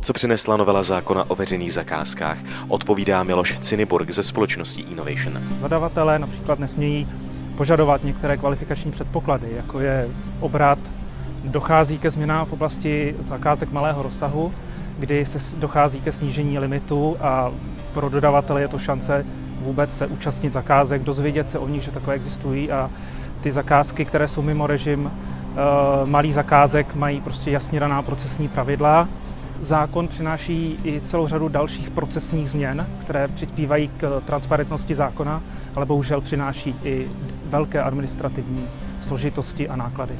Co přinesla novela zákona o veřejných zakázkách, odpovídá Miloš Ciniburg ze společnosti Innovation. Zadavatelé například nesmějí požadovat některé kvalifikační předpoklady, jako je obrat, dochází ke změnám v oblasti zakázek malého rozsahu, kdy se dochází ke snížení limitu a pro dodavatele je to šance vůbec se účastnit zakázek, dozvědět se o nich, že takové existují a ty zakázky, které jsou mimo režim eh, malých zakázek, mají prostě jasně daná procesní pravidla. Zákon přináší i celou řadu dalších procesních změn, které přispívají k transparentnosti zákona, ale bohužel přináší i velké administrativní složitosti a náklady.